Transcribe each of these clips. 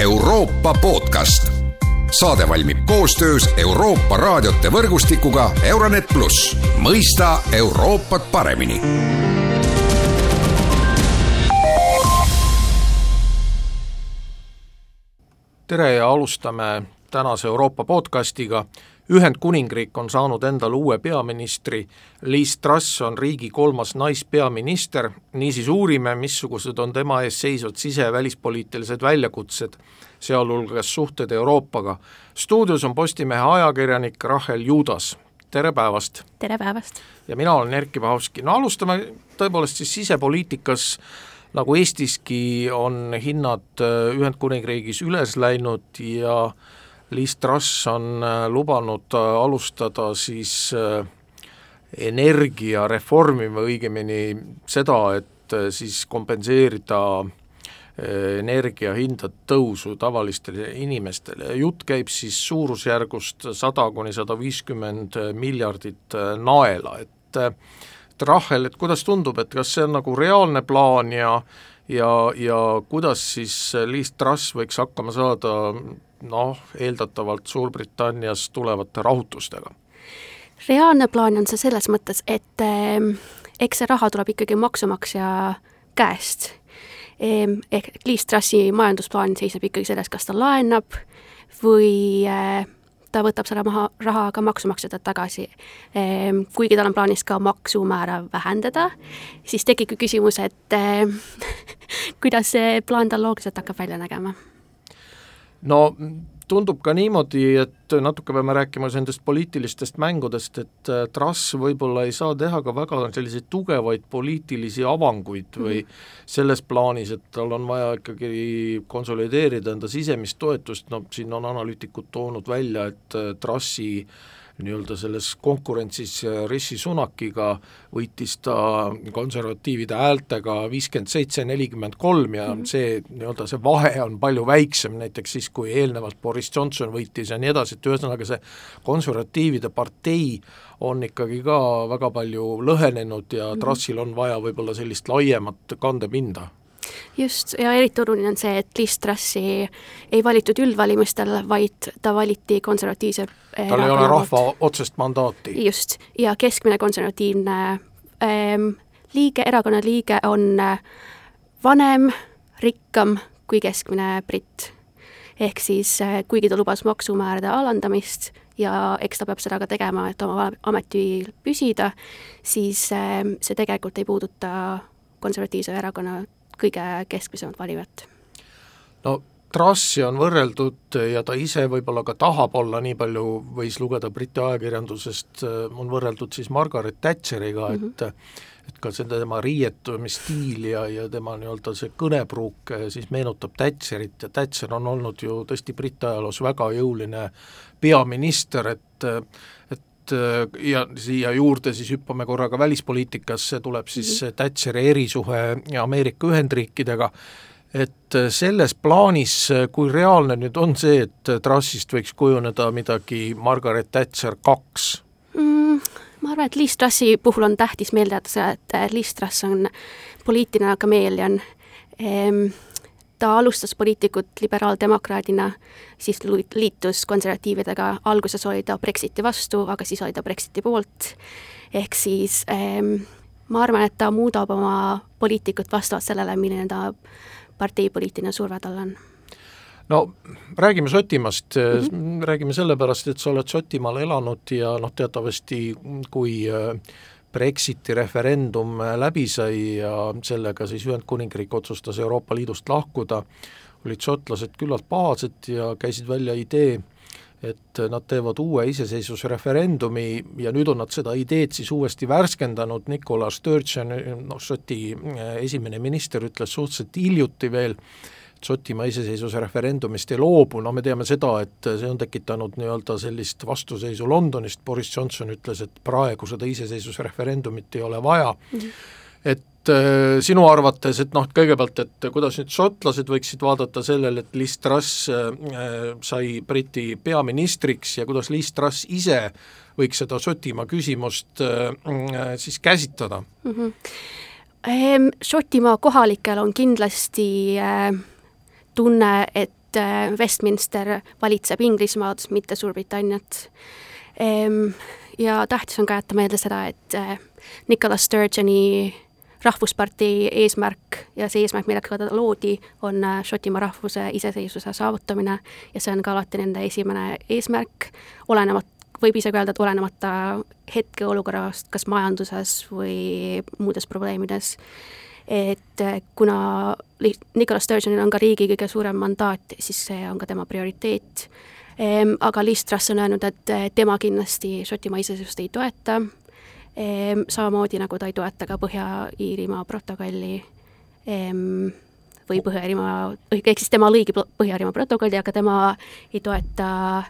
Euroopa podcast. saade valmib koostöös Euroopa raadiote võrgustikuga Euronet pluss, mõista Euroopat paremini tere ja alustame tänase Euroopa podcastiga. Ühendkuningriik on saanud endale uue peaministri, Liis Truss on riigi kolmas naispeaminister, niisiis uurime, missugused on tema ees seisvad sise- ja välispoliitilised väljakutsed, sealhulgas suhted Euroopaga. stuudios on Postimehe ajakirjanik Rahel Juudas, tere päevast! tere päevast! ja mina olen Erkki Pahovski, no alustame tõepoolest siis sisepoliitikas nagu Eestiski on hinnad äh, Ühendkuningriigis üles läinud ja Liis Truss on äh, lubanud äh, alustada siis energiareformi või õigemini seda, et siis kompenseerida energiahindade tõusu tavalistele inimestele. Jutt käib siis suurusjärgust sada kuni sada viiskümmend miljardit naela, et Rahel, et kuidas tundub, et kas see on nagu reaalne plaan ja ja, ja kuidas siis Liis Truss võiks hakkama saada noh, eeldatavalt Suurbritanniast tulevate rahutustega? reaalne plaan on see selles mõttes, et eh, eks see raha tuleb ikkagi maksumaksja käest eh,. Ehk Liis Trussi majandusplaan seisneb ikkagi selles, kas ta laenab või eh, ta võtab selle maha, raha ka maksumaksjatelt tagasi. Ehm, kuigi tal on plaanis ka maksumäära vähendada, siis tekibki küsimus, et ehm, kuidas see plaan tal loogiliselt hakkab välja nägema? no tundub ka niimoodi, et natuke peame rääkima nendest poliitilistest mängudest, et äh, Truss võib-olla ei saa teha ka väga selliseid tugevaid poliitilisi avanguid või -hmm. selles plaanis, et tal on vaja ikkagi konsolideerida enda sisemist toetust, no siin on analüütikud toonud välja, et äh, Trussi äh, nii-öelda selles konkurentsis Rishi Sunakiga võitis ta konservatiivide häältega viiskümmend seitse, nelikümmend kolm ja -hmm. see nii-öelda see vahe on palju väiksem näiteks siis, kui eelnevalt Boris Johnson võitis ja nii edasi, et ühesõnaga see konservatiivide partei on ikkagi ka väga palju lõhenenud ja -hmm. Trussil on vaja võib-olla sellist laiemat kandepinda just, ja eriti oluline on see, et Liz Trussi ei valitud üldvalimistel, vaid ta valiti konservatiivse tal ei ole rahva otsest mandaati. just, ja keskmine konservatiivne ähm, liige, erakonna liige on äh, vanem, rikkam kui keskmine britt. ehk siis äh, kuigi ta lubas maksumäärade alandamist ja eks ta peab seda ka tegema, et oma ametil püsida, siis äh, see tegelikult ei puuduta konservatiivse erakonna kõige keskmisemat valijat. no Trussi on võrreldud ja ta ise võib-olla ka tahab olla, nii palju võis lugeda Briti ajakirjandusest, on võrreldud siis Margaret Thatcheriga mm, -hmm. et mhm. et ka see tema riietumisstiil ja, ja tema nii-öelda see kõnepruuk siis meenutab Thatcherit ja Thatcher on olnud ju tõesti Briti ajaloos väga jõuline peaminister, et et et ja siia juurde siis hüppame korra ka välispoliitikasse, tuleb siis -hmm. Thatcheri erisuhe Ameerika Ühendriikidega, et selles plaanis, kui reaalne nüüd on see, et Trussist võiks kujuneda midagi Margaret Thatcher kaks mm,? ma arvan, et Liis Trussi puhul on tähtis meelde jätta see, et Liis Truss on poliitiline kameelian ehm, ta alustas poliitikut liberaaldemokraadina, siis liitus konservatiividega, alguses oli ta Brexiti vastu, aga siis oli ta Brexiti poolt, ehk siis ähm, ma arvan, et ta muudab oma poliitikut vastavalt sellele, milline ta partei poliitiline surve tal on. No räägime Šotimaast mm, -hmm. räägime sellepärast, et sa oled Šotimaal elanud ja noh, teatavasti kui äh, Brexiti referendum läbi sai ja sellega siis Ühendkuningriik otsustas Euroopa Liidust lahkuda, olid šotlased küllalt pahased ja käisid välja idee, et nad teevad uue iseseisvusreferendumi ja nüüd on nad seda ideed siis uuesti värskendanud, Nicola Sturgeon, noh, Šoti esimene minister ütles suhteliselt hiljuti veel, Šotimaa iseseisvuse referendumist ei loobu, no me teame seda, et see on tekitanud nii-öelda sellist vastuseisu Londonist, Boris Johnson ütles, et praegu seda iseseisvusreferendumit ei ole vaja mm, -hmm. et äh, sinu arvates, et noh, kõigepealt, et kuidas nüüd šotlased võiksid vaadata sellele, et Liz Truss äh, sai Briti peaministriks ja kuidas Liz Truss ise võiks seda Šotimaa küsimust äh, siis käsitleda mm? -hmm. Šotimaa kohalikel on kindlasti äh, tunne, et et Westminster valitseb Inglismaad, mitte Suurbritanniat. Ehm, ja tähtis on ka jätta meelde seda, et Nicolas Sturgeoni rahvuspartei eesmärk ja see eesmärk, millega ta loodi, on äh, Šotimaa rahvuse iseseisvuse saavutamine ja see on ka alati nende esimene eesmärk, olenevat, võib isegi öelda, et olenemata hetkeolukorrast, kas majanduses või muudes probleemides, et äh, kuna Nicolas Sturgeonil on ka riigi kõige suurem mandaat, siis see on ka tema prioriteet. Ehm, aga Liz Truss on öelnud, et äh, tema kindlasti Šotimaa iseseisvust ei toeta Ehm, samamoodi nagu ta ei toeta ka Põhja-Iirimaa protokolli ehm, või Põhja-Iirimaa, ehk siis tema lõigi Põhja-Iirimaa protokolli, aga tema ei toeta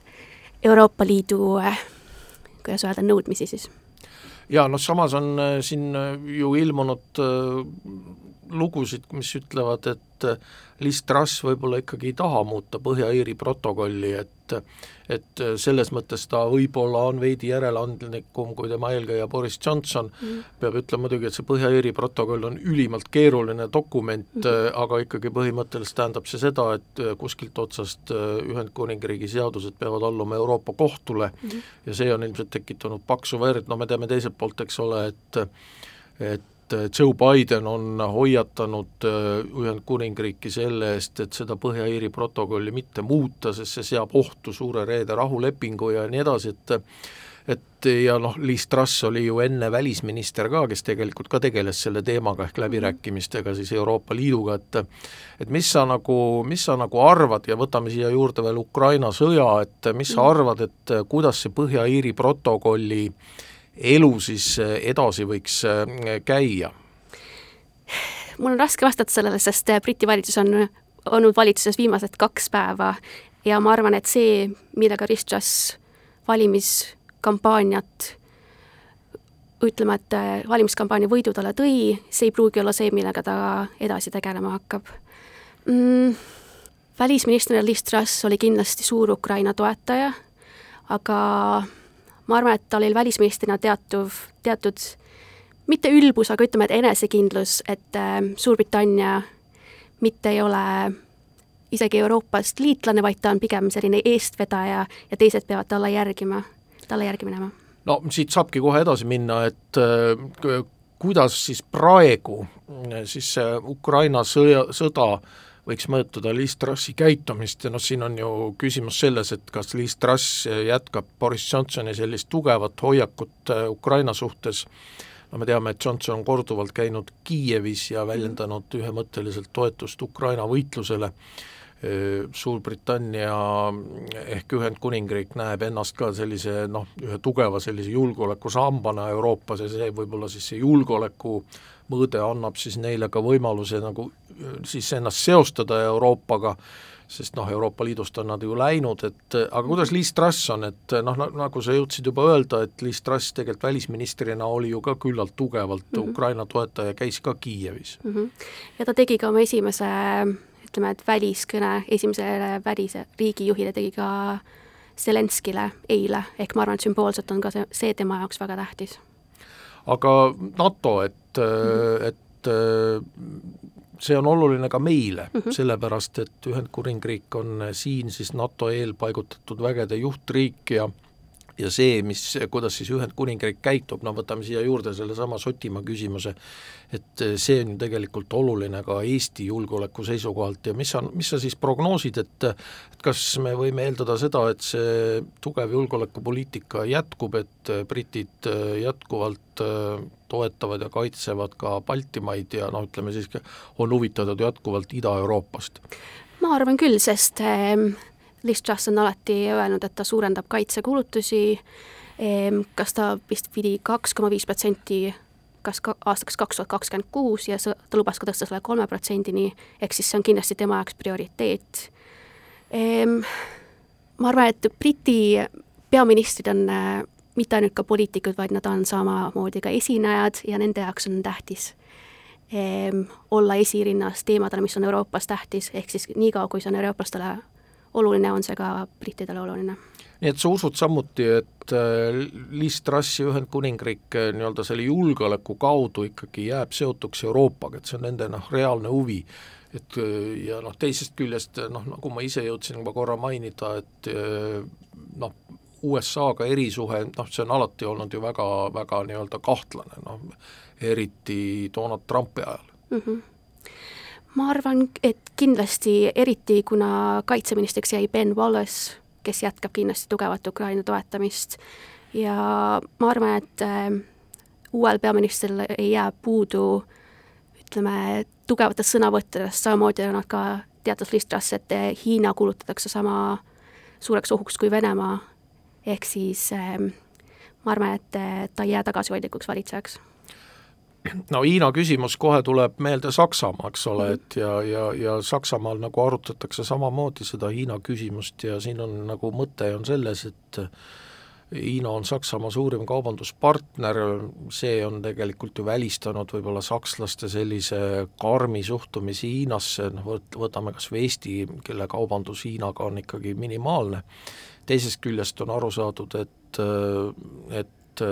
Euroopa Liidu, kuidas öelda, nõudmisi siis. Jaa, noh samas on äh, siin äh, ju ilmunud äh, lugusid, mis ütlevad, et Liz Truss võib-olla ikkagi ei taha muuta Põhja-Iiri protokolli, et et selles mõttes ta võib-olla on veidi järeleandlikum kui tema eelkäija Boris Johnson mm., peab ütlema muidugi, et see Põhja-Iiri protokoll on ülimalt keeruline dokument mm., aga ikkagi põhimõtteliselt tähendab see seda, et kuskilt otsast Ühendkuningriigi seadused peavad alluma Euroopa Kohtule mm. ja see on ilmselt tekitanud paksu verd, no me teame teiselt poolt, eks ole, et et et Joe Biden on hoiatanud äh, Ühendkuningriiki selle eest, et seda Põhja-Iiri protokolli mitte muuta, sest see seab ohtu Suure Reede rahulepingu ja nii edasi, et et ja noh, Liis Truss oli ju enne välisminister ka, kes tegelikult ka tegeles selle teemaga ehk läbirääkimistega siis Euroopa Liiduga, et et mis sa nagu, mis sa nagu arvad ja võtame siia juurde veel Ukraina sõja, et mis sa arvad, et kuidas see Põhja-Iiri protokolli äh, elu siis äh, edasi võiks äh, käia? mul on raske vastata sellele, sest äh, Briti valitsus on olnud valitsuses viimased kaks päeva ja ma arvan, et see, millega Ristras valimiskampaaniat ütleme, et valimiskampaania võidu talle tõi, see ei pruugi olla see, millega ta edasi tegelema hakkab mm,. välisministrina Liz Truss oli kindlasti suur Ukraina toetaja, aga ma arvan, et tal oli välisministrina teatuv, teatud mitte ülbus, aga ütleme, et enesekindlus, et äh, Suurbritannia mitte ei ole isegi Euroopast liitlane, vaid ta on pigem selline eestvedaja ja teised peavad talle järgima, talle järgi minema. no siit saabki kohe edasi minna, et äh, kuidas siis praegu siis Ukraina sõja, sõda võiks mõjutada Liis Trussi käitumist ja noh, siin on ju küsimus selles, et kas Liis Truss jätkab Boris Johnsoni sellist tugevat hoiakut äh, Ukraina suhtes, no me teame, et Johnson on korduvalt käinud Kiievis ja väljendanud ühemõtteliselt toetust Ukraina võitlusele, äh, Suurbritannia ehk Ühendkuningriik näeb ennast ka sellise noh, ühe tugeva sellise julgeolekusambana Euroopas ja see võib olla siis see julgeoleku mõõde annab siis neile ka võimaluse nagu siis ennast seostada Euroopaga, sest noh, Euroopa Liidust on nad ju läinud, et aga kuidas Liis Truss on, et noh, nagu sa jõudsid juba öelda, et Liis Truss tegelikult välisministrina oli ju ka küllalt tugevalt mm -hmm. Ukraina toetaja, käis ka Kiievis mm. -hmm. ja ta tegi ka oma esimese ütleme, et väliskõne esimesele välise riigijuhile tegi ka Zelenskile eile, ehk ma arvan, et sümboolselt on ka see, see tema jaoks väga tähtis aga NATO, et mm, -hmm. et see on oluline ka meile mm, -hmm. sellepärast et Ühendkuningriik on siin siis NATO eelpaigutatud vägede juhtriik ja ja see, mis, kuidas siis Ühendkuningriik käitub, no võtame siia juurde sellesama Šotimaa küsimuse, et see on ju tegelikult oluline ka Eesti julgeoleku seisukohalt ja mis sa, mis sa siis prognoosid, et et kas me võime eeldada seda, et see tugev julgeolekupoliitika jätkub, et britid jätkuvalt toetavad ja kaitsevad ka Baltimaid ja noh, ütleme siis on huvitatud jätkuvalt Ida-Euroopast? ma arvan küll, sest äh Liz Truss on alati öelnud, et ta suurendab kaitsekulutusi, kas ta vist pidi kaks koma viis protsenti kas ka aastaks kaks tuhat kakskümmend kuus ja ta lubas ka tõsta selle kolme protsendini, ehk siis see on kindlasti tema jaoks prioriteet. Ma arvan, et Briti peaministrid on äh, mitte ainult ka poliitikud, vaid nad on samamoodi ka esinejad ja nende jaoks on tähtis olla esirinnas teemadel, mis on Euroopas tähtis, ehk siis niikaua, kui see on eurooplastele oluline on see ka brittidele oluline. nii et sa usud samuti, et äh, Liis Trussi Ühendkuningriik äh, nii-öelda selle julgeoleku kaudu ikkagi jääb seotuks Euroopaga, et see on nende noh, reaalne huvi, et ja noh, teisest küljest noh, nagu ma ise jõudsin juba korra mainida, et noh, USA-ga erisuhe, noh, see on alati olnud ju väga, väga nii-öelda kahtlane, noh, eriti Donald Trumpi ajal mm. -hmm ma arvan, et kindlasti, eriti kuna kaitseministriks jäi Ben Wallace, kes jätkab kindlasti tugevat Ukraina toetamist. Ja ma arvan, et äh, uuel peaministril ei jää puudu ütleme, tugevatest sõnavõttudest, samamoodi on nad ka teatas Listras, et äh, Hiina kuulutatakse sama suureks ohuks kui Venemaa, ehk siis äh, ma arvan, et äh, ta ei jää tagasihoidlikuks valitsejaks no Hiina küsimus kohe tuleb meelde Saksamaa, eks ole, mhm. et ja, ja, ja Saksamaal nagu arutatakse samamoodi seda Hiina küsimust ja siin on nagu mõte on selles, et Hiina on Saksamaa suurim kaubanduspartner, see on tegelikult ju välistanud võib-olla sakslaste sellise karmi suhtumise Hiinasse, noh võt-, võtame kas või Eesti, kelle kaubandus Hiinaga on ikkagi minimaalne, teisest küljest on aru saadud, et, et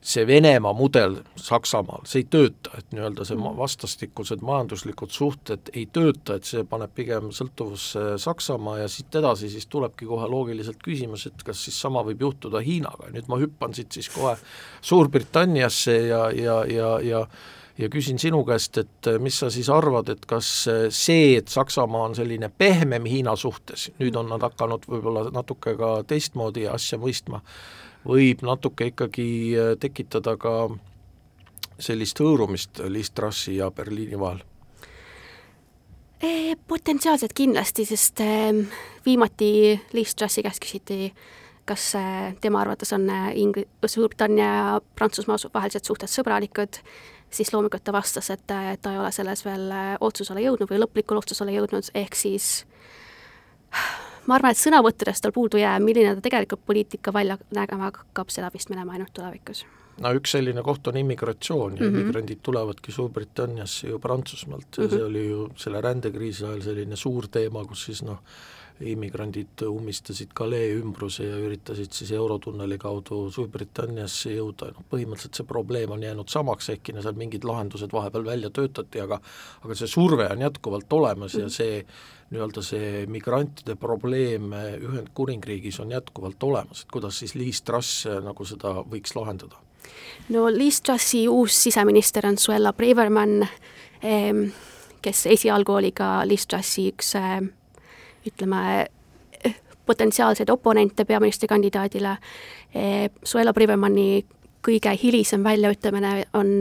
see Venemaa mudel Saksamaal, see ei tööta, et nii-öelda see mm. vastastikused majanduslikud suhted ei tööta, et see paneb pigem sõltuvusse Saksamaa ja siit edasi siis tulebki kohe loogiliselt küsimus, et kas siis sama võib juhtuda Hiinaga ja nüüd ma hüppan siit siis kohe Suurbritanniasse ja, ja, ja, ja ja küsin sinu käest, et mis sa siis arvad, et kas see, et Saksamaa on selline pehmem Hiina suhtes, nüüd on nad hakanud võib-olla natuke ka teistmoodi asja mõistma, võib natuke ikkagi äh, tekitada ka sellist hõõrumist Liis Trassi ja Berliini vahel? Potentsiaalselt kindlasti, sest ähm, viimati Liis Trassi käest küsiti, kas äh, tema arvates on äh, Ing-, Suurbritannia ja Prantsusmaa vahelised suhted sõbralikud, siis loomulikult ta vastas, et ta ei ole selles veel otsusele jõudnud või lõplikule otsusele jõudnud, ehk siis ma arvan, et sõnavõttudest tal puudu jääb, milline ta tegelikult poliitika välja nägema hakkab, seda vist me näeme ainult tulevikus. no üks selline koht on immigratsioon ja mm -hmm. immigrandid tulevadki Suurbritanniasse ju Prantsusmaalt ja mm -hmm. see oli ju selle rändekriisi ajal selline suur teema, kus siis noh, immigrandid ummistasid Calais ümbruse ja üritasid siis Eurotunneli kaudu Suurbritanniasse jõuda, noh põhimõtteliselt see probleem on jäänud samaks, ehkki seal mingid lahendused vahepeal välja töötati, aga aga see surve on jätkuvalt olemas ja see nii-öelda see migrantide probleem Ühendkuningriigis on jätkuvalt olemas, et kuidas siis Liis Truss nagu seda võiks lahendada? no Liis Trussi uus siseminister on Suella Braverman, kes esialgu oli ka Liis Trussi üks ütleme, potentsiaalseid oponente peaministrikandidaadile. Suela Brivermanni kõige hilisem väljaütlemine on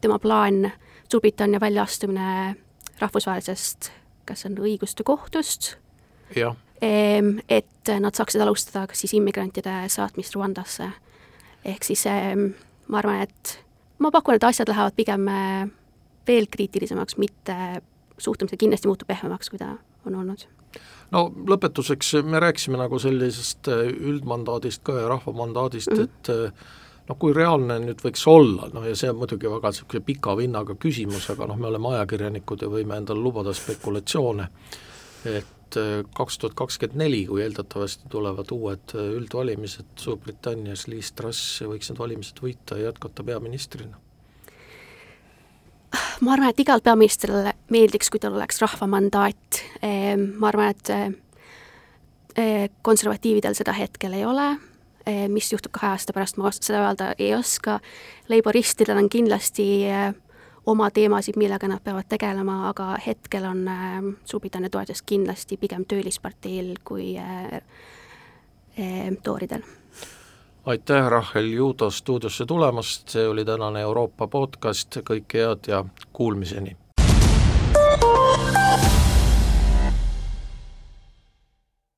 tema plaan Suurbritannia väljaastumine rahvusvahelisest, kas see on õiguste kohtust, et nad saaksid alustada ka siis immigrantide saatmist Rwandasse. ehk siis ma arvan, et ma pakun, et asjad lähevad pigem eh, veel kriitilisemaks, mitte suhtumine kindlasti muutub pehmemaks, kui ta on olnud no lõpetuseks me rääkisime nagu sellisest äh, üldmandaadist ka ja rahvamandaadist mm, -hmm. et äh, noh, kui reaalne nüüd võiks olla, noh ja see on muidugi väga niisugune pika vinnaga küsimus, aga noh, me oleme ajakirjanikud ja võime endale lubada spekulatsioone, et äh, kaks tuhat kakskümmend neli, kui eeldatavasti tulevad uued üldvalimised Suurbritannias, Liis Truss võiks need valimised võita ja jätkata peaministrina ma arvan, et igal peaministrile meeldiks, kui tal oleks rahva mandaat, ehm, ma arvan, et eh, eh, konservatiividel seda hetkel ei ole, eh, mis juhtub kahe aasta pärast, ma seda öelda ei oska, laboristidel on kindlasti oma teemasid, millega nad peavad tegelema, aga hetkel on Suurbritannia toetus kindlasti pigem töölisparteil kui tooridel aitäh, Rahel Juudo stuudiosse tulemast, see oli tänane Euroopa podcast, kõike head ja kuulmiseni!